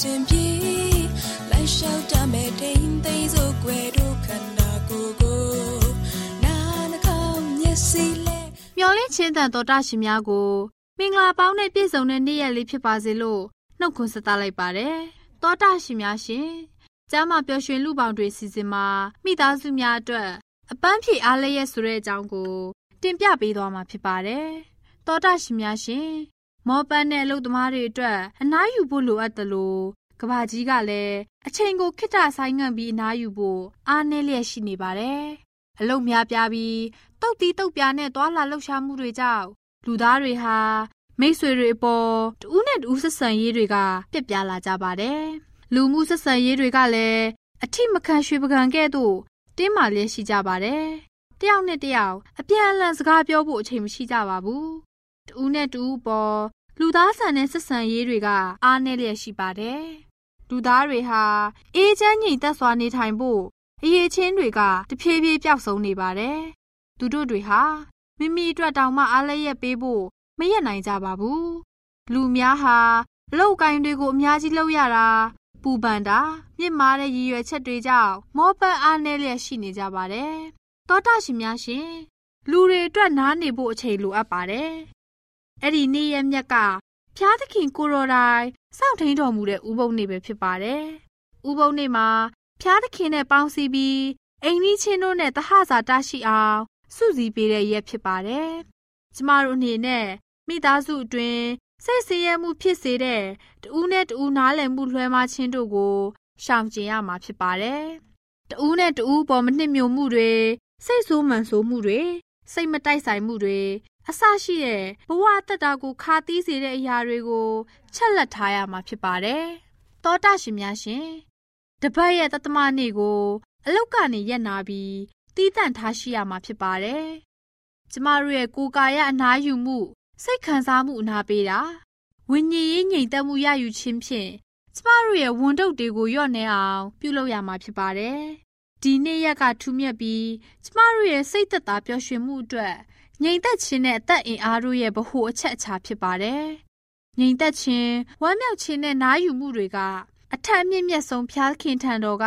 စဉ်အစဉ်ပြေလိုက်လျှောက်တမဲ့တိမ်သိမ်းစို့ွယ်တို့ခန္ဓာကိုယ်ကိုနာနှကောင်းမျက်စိလဲမျောလင့်ချင်းတန်တော်တရှင်များကိုမင်္ဂလာပေါင်းနဲ့ပြည့်စုံတဲ့နေ့ရက်လေးဖြစ်ပါစေလို့နှုတ်ခွန်းဆက်သလိုက်ပါတယ်။တောတာရှင်များရှင်ကျမ်းမာပျော်ရွှင်လူပေါင်းတွေစီစဉ်မှာမိသားစုများအတွက်အပန်းဖြေအားလျက်ဆိုတဲ့အကြောင်းကို တင်ပြပေးသွားမှာဖြစ်ပါတယ်။တောတာရှင်များရှင် မောပန်းတဲ့အလုပ်သမားတွေအတွက်အနားယူဖို့လိုအပ်တယ်လို့ကဘာကြီးကလည်းအချိန်ကိုခိတ္တဆိုင်ငံ့ပြီးအနားယူဖို့အားနည်းလျက်ရှိနေပါတယ်။အလုပ်များပြားပြီးတုတ်တီးတုတ်ပြားနဲ့သွာလာလှုပ်ရှားမှုတွေကြောင့်လူသားတွေဟာမိษွေတွေအပေါ်တူးနဲ့တူးဆက်ဆံရေးတွေကပြက်ပြားလာကြပါတယ်လူမှုဆက်ဆံရေးတွေကလည်းအထိမခံရွှေပကံကဲ့သို့တင်းမာလျက်ရှိကြပါတယ်။တယောက်နဲ့တယောက်အပြန်အလှန်စကားပြောဖို့အချိန်မရှိကြပါဘူး။ တူနဲ့တူပေါ်လူသားဆန်တဲ့ဆက်ဆံရေးတွေက အားနည်းလျက်ရှိပါတယ်။လူသားတွေဟာအေးချမ်းငြိမ်သက်စွာနေထိုင်ဖို့အရေးချင်းတွေကတဖြည်းဖြည်းပျောက်ဆုံးနေပါတယ်။သူတို့တွေဟာမိမိအတွက်တောင်မှအားလျက်ပေးဖို့မရနိုင်ကြပါဘူး။လူများဟာအလောက်ကိုင်းတွေကိုအများကြီးလုပ်ရတာပူပန်တာမြင့်မားတဲ့ရည်ရွယ်ချက်တွေကြောင့်မောပန်းအားနည်းလျက်ရှိနေကြပါတယ်။တောတာရှင်များရှင်လူတွေအတွက်နားနေဖို့အချိန်လိုအပ်ပါတယ်။ အဲ့ဒီနေ့ရက်မြက်ကဖျားသခင်ကိုရိုတိုင်းစောင့်ထိန်တော်မူတဲ့ဥပုံနေ့ပဲဖြစ်ပါတယ်။ဥပုံနေ့မှာဖျားသခင်နဲ့ပေါင်းစည်းပြီးအိမ်ကြီးချင်းတို့နဲ့တဟဇာတရှိအောင်စုစည်းပေးတဲ့ရက်ဖြစ်ပါတယ်။ကျမတို့အနေနဲ့မိသားစုအတွင်းစိတ်ဆင်းရဲမှုဖြစ်စေတဲ့တူးနဲ့တူးနားလည်မှုလွှဲမခြင်းတို့ကိုရှောင်ကျဉ်ရမှာဖြစ်ပါတယ်။တူးနဲ့တူးပေါ်မနှစ်မြို့မှုတွေစိတ်ဆိုးမှန်ဆိုးမှုတွေစိတ်မတိုက်ဆိုင်မှုတွေ အဆရှိတဲ့ဘဝတက်တာကိုခါသီးစေတဲ့အရာတွေကိုချက်လက်ထားရမှာဖြစ်ပါတယ်။သောတာရှင်များရှင်တပတ်ရဲ့တသမနေ့ကိုအလောက်ကနေရက်နာပြီးတီးတန့်ထားရှိရမှာဖြစ်ပါတယ်။ကျမတို့ရဲ့ကိုယ်ကာယအနားယူမှုစိတ်ခံစားမှုအနာပေးတာဝိညာဉ်ရေးငြိမ်သက်မှုရယူခြင်းဖြင့်ကျမတို့ရဲ့ဝန်ထုတ်တွေကိုလျော့နေအောင်ပြုလုပ်ရမှာဖြစ်ပါတယ်။ဒီနေ့ရက်ကထူးမြတ်ပြီးကျမတို့ရဲ့စိတ်သက်သာပျော်ရွှင်မှုအတွက် ငြိမ်သက်ခြင်းနဲ့အသက်အင်အားတို့ရဲ့ဗဟုအချက်အချာဖြစ်ပါတယ်။ငြိမ်သက်ခြင်းဝမ်းမြောက်ခြင်းနဲ့နားယူမှုတွေကအထက်အမြင့်မြတ်ဆုံးဖျားခင်ထံတော်က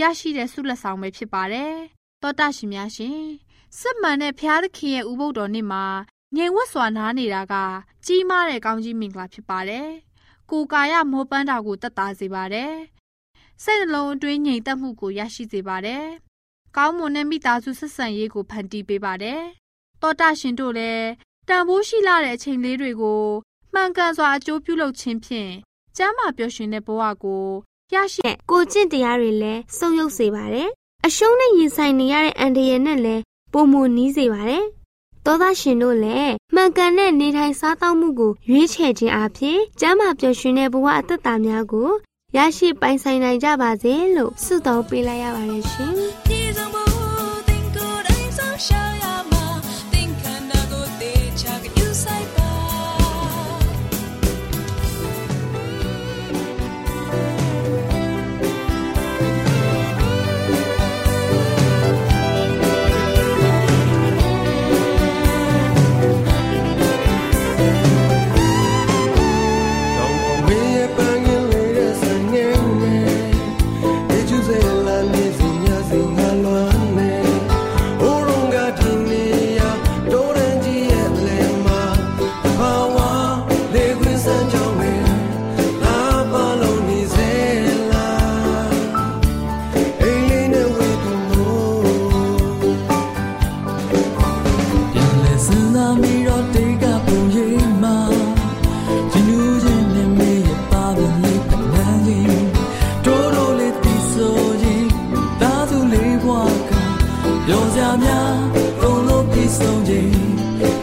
ရရှိတဲ့ဆုလက်ဆောင်ပဲဖြစ်ပါတယ်။တောတာရှင်များရှင်စစ်မှန်တဲ့ဖျားသခင်ရဲ့ဥပုဒ်တော်နေ့မှာငြိမ်ဝတ်စွာနားနေတာကကြီးမားတဲ့ကောင်းကြီးမင်္ဂလာဖြစ်ပါတယ်။ကိုယ်ကာယမောပန်းတာကိုတက်တာစေပါတယ်။စိတ်နှလုံးအတွင်းငြိမ်သက်မှုကိုရရှိစေပါတယ်။ကောင်းမွန်တဲ့မိသားစုဆက်ဆံရေးကိုဖန်တီးပေးပါတယ်။ တောတာရှင်တို့လည်းတန်ဖိုးရှိလာတဲ့အချိန်လေးတွေကိုမှန်ကန်စွာအကျိုးပြုလုပ်ခြင်းဖြင့်ကျမ်းမာပျော်ရွှင်တဲ့ဘဝကိုရရှိတဲ့ကိုကျင့်တရားတွေလည်းစုံယုတ်စေပါတယ်။အရှုံးနဲ့ရင်ဆိုင်နေရတဲ့အန်ဒီရနဲ့လည်းပုံမနီးစေပါတယ်။သောသားရှင်တို့လည်းမှန်ကန်တဲ့နေထိုင်စားသောက်မှုကိုရွေးချယ်ခြင်းအပြင်ကျမ်းမာပျော်ရွှင်တဲ့ဘဝအသက်တာများကိုရရှိပိုင်ဆိုင်နိုင်ကြပါစေလို့ဆုတောင်းပေးလိုက်ရပါတယ်ရှင်။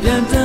ပြန်တ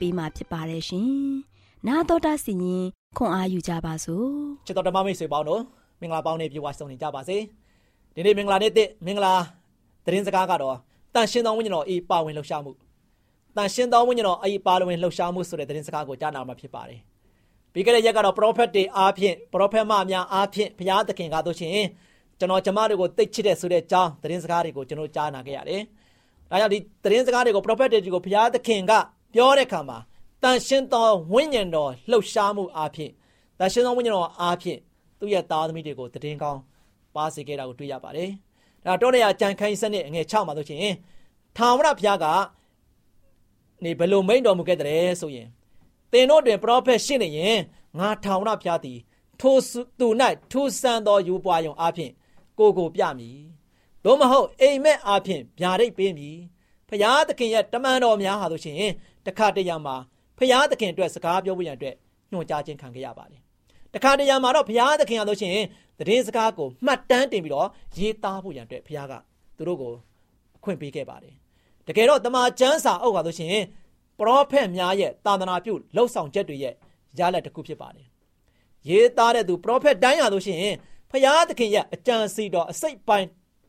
ပေးมาဖြစ်ပါတယ်ရှင်။နာတော်တာစီရင်ခွန်အားယူကြပါစို့ချစ်တော်ဓမ္မမိတ်ဆွေပေါင်းတို့မင်္ဂလာပေါင်းနဲ့ပြည့်ဝစုံနေကြပါစေဒီနေ့မင်္ဂလာနေ့တစ်မင်္ဂလာသတင်းစကားကတော့တန်ရှင်းသောဝိညာဉ်တော်အေးပါဝင်လှူရှားမှုတန်ရှင်းသောဝိညာဉ်တော်အေးပါဝင်လှူရှားမှုဆိုတဲ့သတင်းစကားကိုကြားနာမှာဖြစ်ပါတယ်ပြီးခဲ့တဲ့ရက်ကတော့ prophet တွေအားဖြင့် prophet မများအားဖြင့်ဘုရားသခင်ကားတို့ရှင်ကျွန်တော်ကျမတို့ကိုသိချစ်တဲ့ဆိုတဲ့အကြောင်းသတင်းစကားတွေကိုကျွန်တော်ကြားနာခဲ့ရတယ်ဒါကြောင့်ဒီသတင်းစကားတွေကို prophet တွေကိုဘုရားသခင်က ပြောတဲ့အခါမှာတန်ရှင်းသောဝိညာဉ်တော်လှူရှားမှုအားဖြင့်တန်ရှင်းသောဝိညာဉ်တော်အားဖြင့်သူ့ရဲ့သားသမီးတွေကိုတည်င်းကောင်းပါစေခဲ့တာကိုတွေ့ရပါတယ်။ဒါတော့နေရာကြံခိုင်းစနစ်အငယ်6မှာဆိုရှင်ထာဝရဘုရားကနေဘယ်လိုမိန့်တော်မူခဲ့တဲ့ဆိုရင်သင်တို့တွင်ပရောဖက်ရှိနေရင်ငါထာဝရဘုရားသည်ထိုသူ၌ထူဆန်းသောယူပွားယုံအားဖြင့်ကိုကိုပြမည်။သို့မဟုတ်အိမ်မက်အားဖြင့်ဗျာဒိတ်ပေးမည်။ ဖျားသခင်ရဲ့တမန်တော်များဟာဆိုရှင်တခါတရံမှာဖျားသခင်အတွက်စကားပြောဖို့ရန်အတွက်ညွှန်ကြားခြင်းခံခဲ့ရပါတယ်။တခါတရံမှာတော့ဘုရားသခင်ဟာလို့ရှိရင်သတင်းစကားကိုမှတ်တမ်းတင်ပြီးတော့ရေးသားဖို့ရန်အတွက်ဘုရားကသူတို့ကိုအခွင့်ပေးခဲ့ပါတယ်။တကယ်တော့တမန်ကျမ်းစာအုပ်ဟာလို့ရှိရင်ပရောဖက်များရဲ့သာသနာပြုလှုပ်ဆောင်ချက်တွေရဲ့ရလဒ်တစ်ခုဖြစ်ပါတယ်။ရေးသားတဲ့သူပရောဖက်တိုင်းဟာလို့ရှိရင်ဖရာသခင်ရဲ့အကြံစီတော်အစိတ်ပိုင်း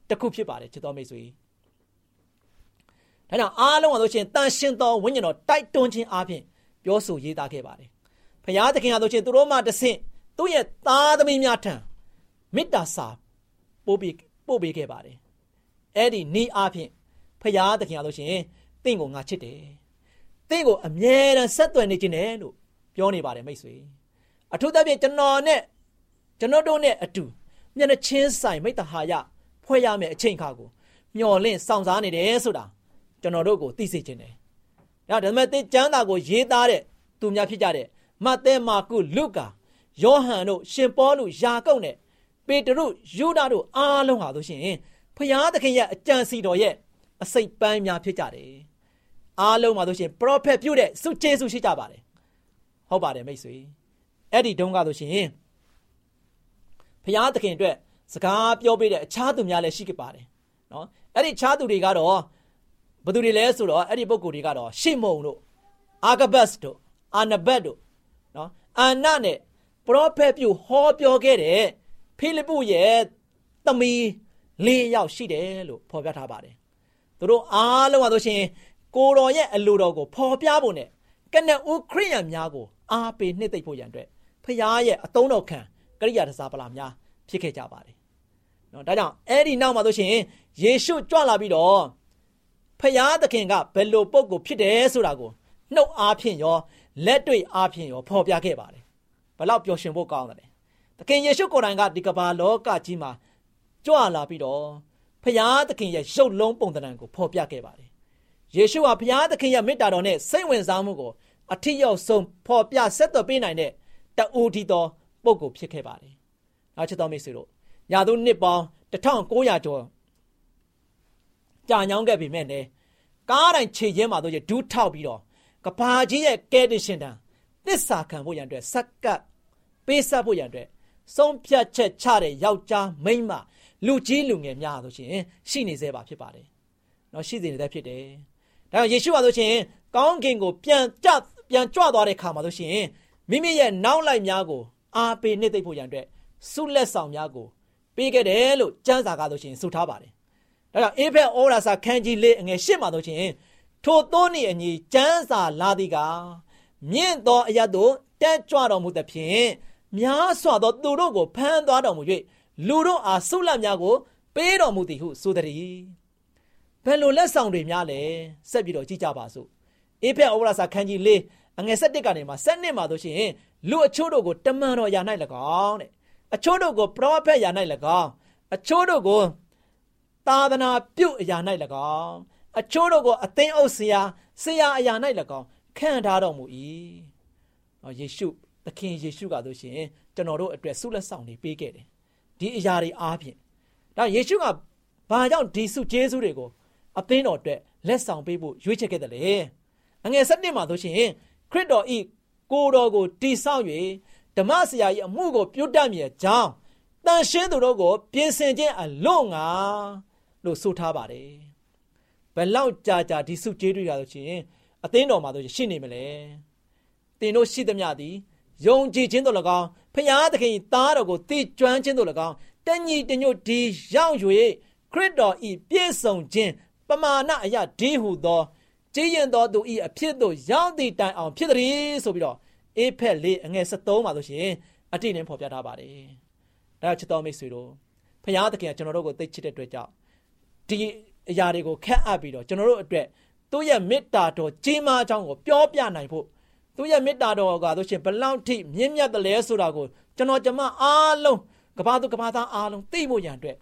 တစ်ခုဖြစ်ပါတယ်ချစ်တော်မိတ်ဆွေ ဒါကြောင့်အားလုံးကဆိုရှင်တန်ရှင်တော်ဝိညာဉ်တော်တိုက်တွန်းခြင်းအပြင်ပြောဆိုရေးသားခဲ့ပါတယ်ဖရာသခင်ကဆိုရှင်သူတို့မှတဆင့်သူ့ရဲ့သားသမီးများထံမေတ္တာစာပို့ပြီးပို့ပေးခဲ့ပါတယ်အဲ့ဒီဤအပြင်ဖရာသခင်ကဆိုရှင်တင့်ကိုငါချစ်တယ်တင့်ကိုအမြဲတမ်းဆက်သွယ်နေခြင်းတယ်လို့ပြောနေပါတယ်မိတ်ဆွေအထူးသဖြင့်ကျွန်တော်နဲ့ကျွန်တော်တို့နဲ့အတူမျက်နှာချင်းဆိုင်မိတ္တဟာယဖွဲ့ရမယ့်အချိန်ခါကိုမျော်လင့်စောင့်စားနေတယ်ဆိုတာ ကျွန်တော်တို့ကိုသိစေခြင်းတယ်။ဒါဓမ္မသစ်ကျမ်းစာကိုရေးသားတဲ့သူများဖြစ်ကြတဲ့မဿဲမာကုလုကာယောဟန်တို့ရှင်ပေါလုယာကုပ်နဲ့ပေတရုယူဒာတို့အားလုံးဟာဆိုရှင်ဖျားသခင်ရဲ့အကြံစီတော်ရဲ့အစိတ်ပန်းများဖြစ်ကြတယ်။အားလုံးပါဆိုရှင်ပရောဖက်ပြုတဲ့စုကျေးစုရှိကြပါတယ်။ဟုတ်ပါတယ်မိတ်ဆွေ။အဲ့ဒီတုန်းကဆိုရှင်ဖျားသခင်အတွက်စကားပြောပေးတဲ့အခြားသူများလည်းရှိခဲ့ပါတယ်နော်အဲ့ဒီအခြားသူတွေကတော့ ဘယ်သူတွေလဲဆိုတော့အဲ့ဒီပုဂ္ဂိုလ်တွေကတော့ရှေမုန်တို့အာဂဘတ်တို့အာနဘတ်တို့နော်အာနနဲ့ပရောဖက်ပြုဟောပြောခဲ့တဲ့ဖိလိပ္ပုရဲ့သမီး၄ယောက်ရှိတယ်လို့ဖော်ပြထားပါတယ်သူတို့အားလုံးကဆိုရှင်ကိုတော်ရဲ့အလိုတော်ကိုဖော်ပြဖို့နဲ့ကနဦးခရိယံများကိုအားပေးနှစ်သိမ့်ဖို့ရန်အတွက်ဖခင်ရဲ့အတုံးတော်ခံကရိယာတစားပလာများဖြစ်ခဲ့ကြပါတယ်နော်ဒါကြောင့်အဲ့ဒီနောက်မှာဆိုရှင်ယေရှုကြွလာပြီးတော့ ဖျားသခင်ကဘယ်လိုပုံကိုဖြစ်တယ်ဆိုတာကိုနှုတ်အားဖြင့်ရောလက်တွေ့အားဖြင့်ရောဖော်ပြခဲ့ပါတယ်ဘလောက်ပျော်ရွှင်ဖို့ကောင်းတယ်သခင်ယေရှုကိုယ်တိုင်ကဒီကမ္ဘာလောကကြီးမှာကြွလာပြီးတော့ဖျားသခင်ရဲ့ရုပ်လုံးပုံသဏ္ဍာန်ကိုဖော်ပြခဲ့ပါတယ်ယေရှုဟာဖျားသခင်ရဲ့မေတ္တာတော်နဲ့စိတ်ဝင်စားမှုကိုအထစ်ရောက်ဆုံးဖော်ပြဆက်သွယ်ပေးနိုင်တဲ့တူတီတော်ပုံကိုဖြစ်ခဲ့ပါတယ်။နောက်ချက်တော်မိတ်ဆွေတို့ရာသူနှစ်ပေါင်း1900ကျော် ကြာညောင်းခဲ့ပြီမဲ့လေကားတိုင်းခြေရင်းမှာတို့ရဒူးထောက်ပြီးတော့ကဘာကြီးရဲ့ကဲတင်ရှင်တန်သစ္စာခံဖို့ရန်အတွက်စက်ကပ်ပေးဆက်ဖို့ရန်အတွက်ဆုံးဖြတ်ချက်ချတဲ့ယောက်ျားမိန်းမလူကြီးလူငယ်များဆိုရှင်ရှိနေသေးပါဖြစ်ပါတယ်။နော်ရှိနေသေးဖြစ်တယ်။ဒါကြောင့်ယေရှုဟာဆိုရှင်ကောင်းကင်ကိုပြန်ကြပြန်ကြွသွားတဲ့ခါမှာဆိုရှင်မိမိရဲ့နောက်လိုက်များကိုအားပေးနှစ်သိမ့်ဖို့ရန်အတွက်ဆုလက်ဆောင်များကိုပေးခဲ့တယ်လို့ကျမ်းစာကဆိုရှင်ဆိုထားပါတယ်။ ဒါကြောင့်အေဖက်ဩရာစာခန်းကြီးလေးအငယ်ရှစ်မှာဆိုရှင်ထိုသောနှင့်အညီကျမ်းစာလာသည်ကမြင့်သောအရတ်တို့တက်ကြွတော်မူသဖြင့်များစွာသောသူတို့ကိုဖမ်းသွားတော်မူ၍လူတို့အားဆုလက်များကို ပေးတော်မူသည်ဟုဆိုသည်။ဘယ်လိုလက်ဆောင်တွေများလဲဆက်ပြီးတော့ကြည့်ကြပါစို့။အေဖက်ဩရာစာခန်းကြီးလေးအငယ်7ကနေမှ7မှာဆိုရှင်လူအချို့တို့ကိုတမန်တော်ရာ၌၎င်းတဲ့အချို့တို့ကိုပရောဖက်ရာ၌၎င်းအချို့တို့ကို သာသနာပြုအရာ၌၎င်းအချို့တို့ကိုအသင်းအုပ်ဆရာဆရာအရာ၌၎င်းခံထားတော်မူ၏။နော်ယေရှုသခင်ယေရှုကဆိုရှင်ကျွန်တော်တို့အတွက်ဆုလက်ဆောင်တွေပေးခဲ့တယ်။ဒီအရာတွေအားဖြင့်ဒါယေရှုကဘာကြောင့်ဒီဆုကျေးဇူးတွေကိုအသင်းတော်အတွက်လက်ဆောင်ပေးဖို့ရွေးချယ်ခဲ့တယ်လေ။အငယ်၁၇မှာဆိုရှင်ခရစ်တော်ဤကိုယ်တော်ကိုတိဆောက်၍ဓမ္မဆရာကြီးအမှုကိုပြုတ်တတ်မြေကြောင်းတန်ရှင်းသူတို့ကိုပြင်ဆင်ခြင်းအလို့ငါ လို့ဆိုထားပါတယ်ဘယ်လောက်ကြာကြာဒီစုကျေးတွေရလို့ရှိရင်အသင်းတော်မှာဆိုရှိနေမလဲတင်တို့ရှိသမျှသည်ယုံကြည်ခြင်းတို့၎င်းဖျားသခင်သားတော်ကိုတည်ကျွမ်းခြင်းတို့၎င်းတညီတညွတ်ဒီရောက်၍ခရစ်တော်ဤပြည့်စုံခြင်းပမာဏအရာဒီဟုသောကြည်ရင်တော်သူဤအဖြစ်သို့ရောက်သည့်တိုင်အောင်ဖြစ်သည်ဆိုပြီးတော့အေဖက်လေးအငယ်73မှာဆိုရှင်အတိနဲ့ဖော်ပြထားပါတယ်။ဒါချစ်တော်မိတ်ဆွေတို့ဖခင်သခင်ကကျွန်တော်တို့ကိုသိချစ်တဲ့အတွက်ကြောင့် ဒီအရာတွေကိုခက်အပ်ပြီးတော့ကျွန်တော်တို့အတွက်သူ့ရဲ့မေတ္တာတော်ကြီးမားကြောင်းကိုပြောပြနိုင်ဖို့သူ့ရဲ့မေတ္တာတော်ကဆိုရှင်ဘလောက်ထိမြင့်မြတ်တယ်လဲဆိုတာကိုကျွန်တော်ကျမအားလုံးကဘာသူကဘာသားအားလုံးသိဖို့ရန်အတွက်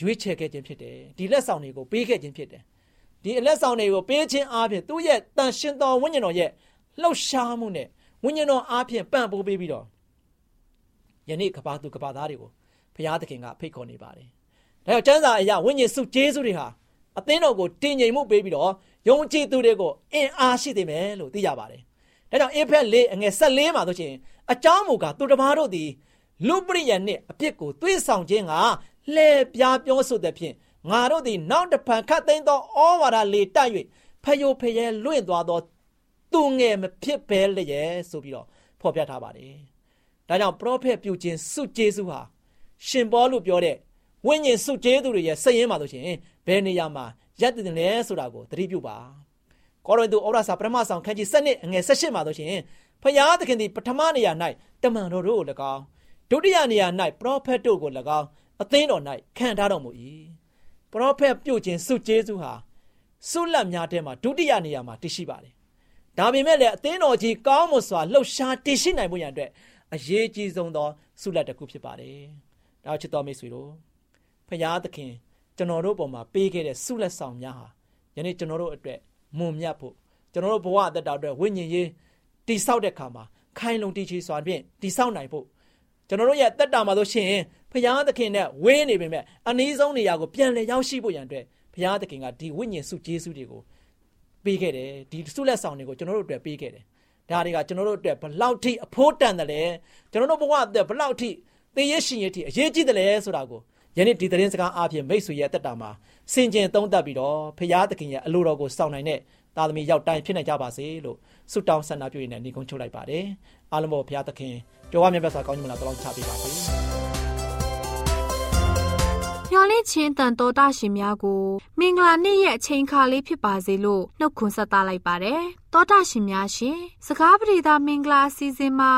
ရွေးချယ်ခဲ့ခြင်းဖြစ်တယ်ဒီလက်ဆောင်တွေကိုပေးခဲ့ခြင်းဖြစ်တယ်ဒီအလက်ဆောင်တွေကိုပေးခြင်းအားဖြင့်သူ့ရဲ့တန်ရှင်တော်ဝိညာဉ်တော်ရဲ့လှုပ်ရှားမှုနဲ့ဝိညာဉ်တော်အားဖြင့်ပံ့ပိုးပေးပြီးတော့ယနေ့ကဘာသူကဘာသားတွေကိုဘုရားသခင်ကဖိတ်ခေါ်နေပါတယ်။ ဒါကြောင့်ကျမ်းစာအရဝိညာဉ်စုကျေးဇူးတွေဟာအသင်းတော်ကိုတင်ငိမ်မှုပေးပြီးတော့ယုံကြည်သူတွေကိုအင်အားရှိသေးမယ်လို့သိကြပါတယ်။ဒါကြောင့်အေဖက်၄အငယ်၁၄မှာဆိုရှင်အကြောင်းမူကားသူတစ်ပါးတို့သည်လူပရိယံနှင့်အပြစ်ကိုသွေးဆောင်ခြင်းကလှည့်ပြားပြောဆိုတဲ့ဖြင့်ငါတို့သည်နောက်တစ်ဖန်ခတ်သိမ်းသောဩဝါဒလေတိုက်၍ဖယိုဖယဲလွင့်သွားသောသူငယ်မဖြစ်ပဲလျက်ဆိုပြီးတော့ဖော်ပြထားပါတယ်။ဒါကြောင့်ပရောဖက်ပြုခြင်းစုကျေးဇူးဟာရှင်ပေါလုပြောတဲ့ ဝိညာဉ်စုကျေးသူတွေရဲ့စည်ရင်းမှာဆိုရှင်ဘယ်နေရာမှာရပ်တည်တယ်လဲဆိုတာကိုသတိပြုပါကောရိန္သုဩရစာပထမဆောင်ခန်းကြီး7နှစ်အငယ်16မှာဆိုရှင်ဖျားသခင်သည်ပထမနေရာ၌တမန်တော်တို့ကို၎င်းဒုတိယနေရာ၌ပရောဖက်တို့ကို၎င်းအသင်းတော်၌ခံထားတော်မူ၏ပရောဖက်ပြုတ်ခြင်းစုကျေးဇူးဟာဆုလက်များထဲမှာဒုတိယနေရာမှာတရှိပါတယ်ဒါပေမဲ့လည်းအသင်းတော်ကြီးကောင်းမွန်စွာလှုပ်ရှားတည်ရှိနိုင်ဖို့ရန်အတွက်အရေးကြီးဆုံးသောဆုလက်တစ်ခုဖြစ်ပါတယ်ဒါချစ်တော်မိတ်ဆွေတို့ ဖျားသခင်ကျွန်တော်တို့ပုံမှာပေးခဲ့တဲ့ဆုလက်ဆောင်များဟာယနေ့ကျွန်တော်တို့အတွက်မွန်မြတ်ဖို့ကျွန်တော်တို့ဘဝအသက်တာအတွက်ဝိညာဉ်ရေးတိဆောက်တဲ့ခါမှာခိုင်လုံတည်ချေစွာဖြင့်တိဆောက်နိုင်ဖို့ကျွန်တော်တို့ရဲ့တက်တာမှာဆိုရှင်ဖရာသခင်နဲ့ဝင်းနေပေမဲ့အနည်းဆုံးနေရာကိုပြန်လည်ရောက်ရှိဖို့ရန်အတွက်ဖရာသခင်ကဒီဝိညာဉ်စုကျေးဇူးတွေကိုပေးခဲ့တယ်ဒီဆုလက်ဆောင်တွေကိုကျွန်တော်တို့အတွက်ပေးခဲ့တယ်ဒါတွေကကျွန်တော်တို့အတွက်ဘလောက်ထိအဖို့တန်တယ်လဲကျွန်တော်တို့ဘဝအတွက်ဘလောက်ထိသေရရှင်ရထိအရေးကြီးတယ်လဲဆိုတာကို ယနေ့ဒီသတင်းစကားအားဖြင့်မိတ်ဆွေရဲ့တက်တာမှာစင်ကြင်သုံးသပ်ပြီးတော့ဖရာသခင်ရဲ့အလိုတော်ကိုစောင့်နိုင်တဲ့သားသမီးရောက်တိုင်းဖြစ်နိုင်ကြပါစေလို့ဆုတောင်းဆန္ဒပြုရင်းနဲ့ညီကုန်းချုပ်လိုက်ပါတယ်အားလုံးပေါ်ဘုရားသခင်ကြွားမြတ်စွာကောင်းကြီးမလားတောင်းချပေးပါစေမျော်လင့်ခြင်းတန်တော်တာရှင်များကိုမင်္ဂလာနေ့ရဲ့အချိန်ခါလေးဖြစ်ပါစေလို့နှုတ်ခွန်းဆက်သလိုက်ပါတယ်တောတာရှင်များရှင်စကားပရိသမင်္ဂလာအစီအစဉ်မှာ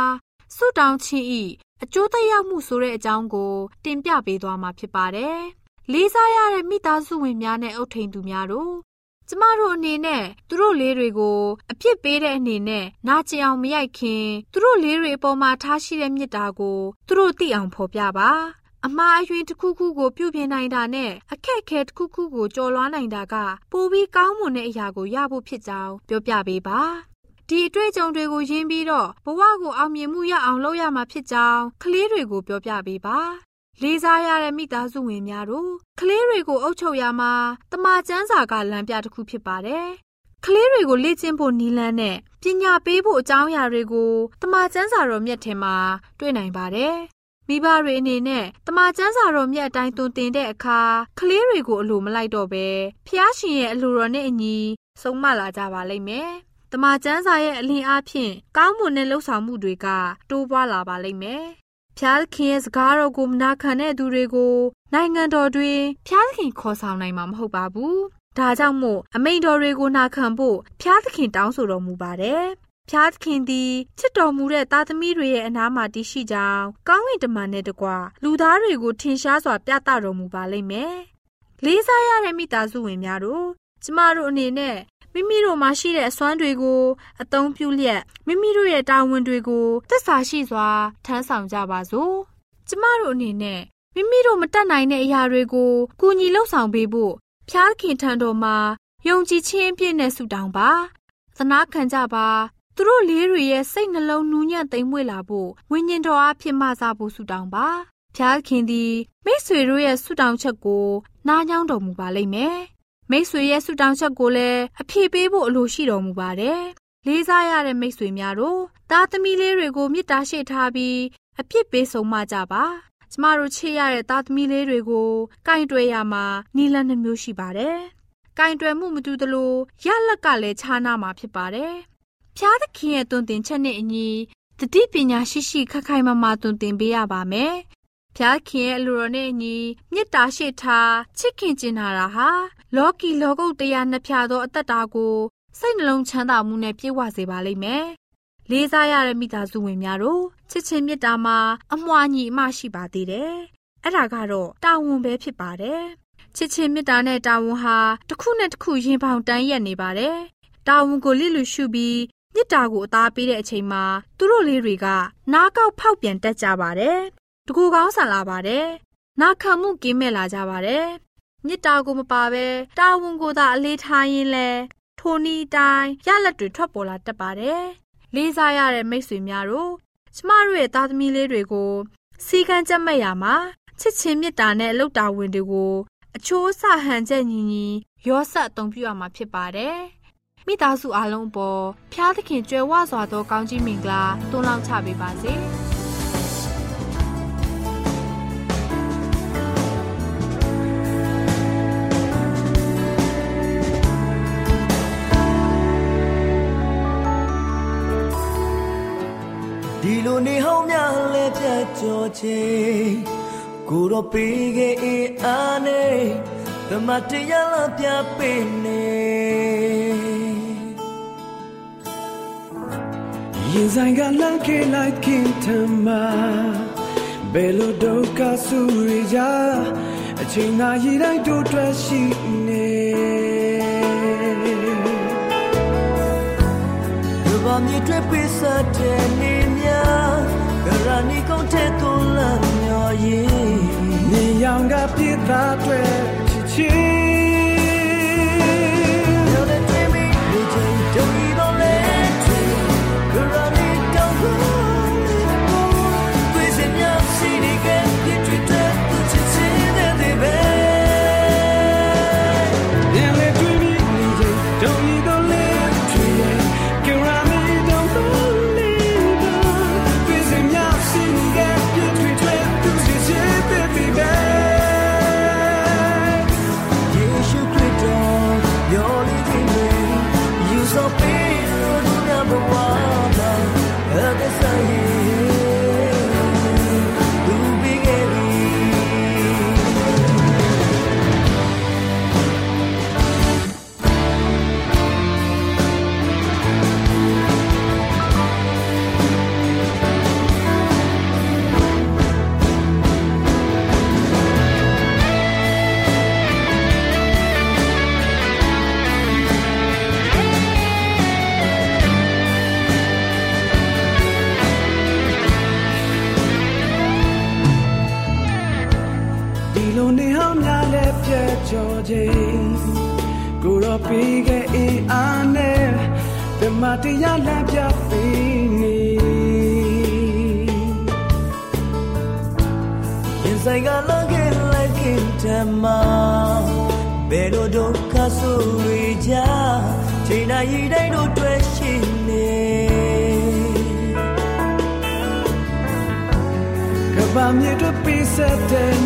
ဆုတောင်းခြင်းဤ အကျိုးသက်ရောက်မှုဆိုတဲ့အကြောင်းကို တင်ပြပေးသွားမှာဖြစ်ပါတယ်လေးစားရတဲ့မိသားစုဝင်များနဲ့အုပ်ထိန်သူများတို့ကျမတို့အနေနဲ့သူတို့လေးတွေကိုအပြစ်ပေးတဲ့အနေနဲ့နာကျင်အောင်မရိုက်ခင်သူတို့လေးတွေအပေါ်မှာထားရှိတဲ့မေတ္တာကိုသူတို့သိအောင်ဖော်ပြပါအမှားအယွင်းတစ်ခုခုကိုပြုပြင်နိုင်တာနဲ့အခက်အခဲတစ်ခုခုကိုကျော်လွှားနိုင်တာကပိုပြီးကောင်းမွန်တဲ့အရာကိုရဖို့ဖြစ်ကြောင်းပြောပြပေးပါ ဒီအတွေ့အကြုံတွေကိုရင်းပြီးတော့ဘဝကိုအောင်မြင်မှုရအောင်လုပ်ရမှာဖြစ်ကြောင်းကလေးတွေကိုပြောပြပေးပါလေးစားရတဲ့မိသားစုဝင်များတို့ကလေးတွေကိုအုပ်ချုပ်ရမှာတမချန်းစာကလမ်းပြတစ်ခုဖြစ်ပါတယ်။ကလေးတွေကိုလေ့ကျင့်ဖို့နီးလန်းနဲ့ပညာပေးဖို့အကြောင်းအရာတွေကိုတမချန်းစာတော်မြတ်ထဲမှာတွေ့နိုင်ပါတယ်။မိဘတွေအနေနဲ့တမချန်းစာတော်မြတ်အတိုင်းသွန်သင်တဲ့အခါကလေးတွေကိုအလိုမလိုက်တော့ပဲဖျားရှင်ရဲ့အလိုတော်နဲ့အညီဆုံးမလာကြပါလိမ့်မယ်။တ မချန်းစာရဲ့အလင်းအားဖြင့်ကောင်းမွန်တဲ့လှုပ်ဆောင်မှုတွေကတိုးပွားလာပါလိမ့်မယ်။ဖျားသခင်ရဲ့စကားတော်ကိုမနာခံတဲ့သူတွေကိုနိုင်ငံတော်တွင်ဖျားသခင်ခေါ်ဆောင်နိုင်မှာမဟုတ်ပါဘူး။ဒါကြောင့်မို့အမိန်တော်တွေကိုနာခံဖို့ဖျားသခင်တောင်းဆိုတော်မူပါတယ်။ဖျားသခင်သည်ချစ်တော်မူတဲ့သားသမီးတွေရဲ့အနားမှာတည်ရှိကြောင်းကောင်းကင်တမန်နဲ့တကွလူသားတွေကိုထင်ရှားစွာပြသတော်မူပါလိမ့်မယ်။လေးစားရတဲ့မိသားစုဝင်များတို့ကျမတို့အနေနဲ့ မိမိတို့မှာရှိတဲ့အစွမ်းတွေကို အသုံးပြုလျက်မိမိတို့ရဲ့တာဝန်တွေကိုသက်စာရှိစွာထမ်းဆောင်ကြပါစို့။ကျမတို့အနေနဲ့မိမိတို့မတတ်နိုင်တဲ့အရာတွေကိုကူညီလှုပ်ဆောင်ပေးဖို့ဖျားခင်ထံတော်မှာယုံကြည်ခြင်းအပြည့်နဲ့ဆုတောင်းပါ။သနာခံကြပါသူတို့လေးတွေရဲ့စိတ်နှလုံးနူးညံ့သိမ်မွေ့လာဖို့ဝိညာဉ်တော်အားဖြင့်မဆဖို့ဆုတောင်းပါ။ဖျားခင်သည်မိษွေတို့ရဲ့ဆုတောင်းချက်ကိုနားညောင်းတော်မူပါလိမ့်မယ်။ မိတ်ဆွေရဲ့ဆုတောင်းချက်ကိုလည်းအဖြေပေးဖို့အလိုရှိတော်မူပါတယ်။လေးစားရတဲ့မိတ်ဆွေများတို့သားသမီးလေးတွေကိုမေတ္တာရှိထားပြီးအပြစ်ပေးဆုံးမကြပါ။ကျမတို့ချစ်ရတဲ့သားသမီးလေးတွေကိုကင်တွယ်ရမှာနီလန်းနှမျိုးရှိပါတယ်။ကင်တွယ်မှုမတူသလိုရလက်ကလည်းခြားနာမှာဖြစ်ပါတယ်။ဖျားသခင်ရဲ့တွင်တင်ချက်နဲ့အညီတတိပညာရှိရှိခက်ခိုင်မာမာတွင်တင်ပေးရပါမယ်ဖျားခင်ရဲ့အလိုတော်နဲ့အညီမေတ္တာရှိထားချစ်ခင်ကျင်နာတာဟာ လောကီလောကုတ်တရားနှစ်ဖြာသောအသက်တာကိုစိတ်နှလုံးချမ်းသာမှုနဲ့ပြည့်ဝစေပါလိမ့်မယ်။လေးစားရတဲ့မိသားစုဝင်များတို့ချစ်ချင်းမေတ္တာမှာအမွှာညီအမရှိပါသေးတယ်။အဲ့ဒါကတော့တာဝန်ပဲဖြစ်ပါတယ်။ချစ်ချင်းမေတ္တာနဲ့တာဝန်ဟာတစ်ခုနဲ့တစ်ခုရင်ပေါင်တန်းရက်နေပါတယ်။တာဝန်ကိုလိလူရှုပြီးမေတ္တာကိုအသားပေးတဲ့အချိန်မှာသူတို့လေးတွေကနားကောက်ဖောက်ပြန်တက်ကြပါတယ်တကူကောင်းဆန်လာပါတယ်။နာခံမှုကင်းမဲ့လာကြပါတယ်။ မြစ်တာကိုမပါပဲတာဝန်ကိုသာအလေးထားရင်းလဲထိုနီတိုင်းရလက်တွေထွက်ပေါ်လာတတ်ပါတယ်။လေးစားရတဲ့မိတ်ဆွေများတို့ကျမတို့ရဲ့သားသမီးလေးတွေကိုစီကံကြက်မဲ့ရမှာချစ်ချင်းမြတ်တာနဲ့အလုတာဝန်တွေကိုအချိုးအဆဟန်ချက်ညီညီရောဆက်အသုံးပြုရမှာဖြစ်ပါတယ်။မိသားစုအားလုံးပေါ်ဖျားသခင်ကြွယ်ဝစွာသောကောင်းကြီးမင်္ဂလာတွန်းလောင်းချပေးပါစေ။ ကျော်ချင်းကိုတော့ပေးခဲ့အားနဲ့သမတရားလာပြပေးနေရင်ဆိုင်ကလမ်းခေလိုက်ခင်ထမဘယ်လိုဒုက္ခဆူရကြအချိန်သာရတိုင်းတို့တွေ့ရှိနေဘာမြစ်တွေပစ္စတဲ့နေများ နေကုန်တဲ့ကိုလမ်းမျော်ရင်နေရောင်ကပြစ်သားတွေချစ်ချစ် တွေကြချိန်တိုင်းတိုင်းတို့တွေ့ရှိနေကဘာမြေတို့ပြည့်စက်တဲ့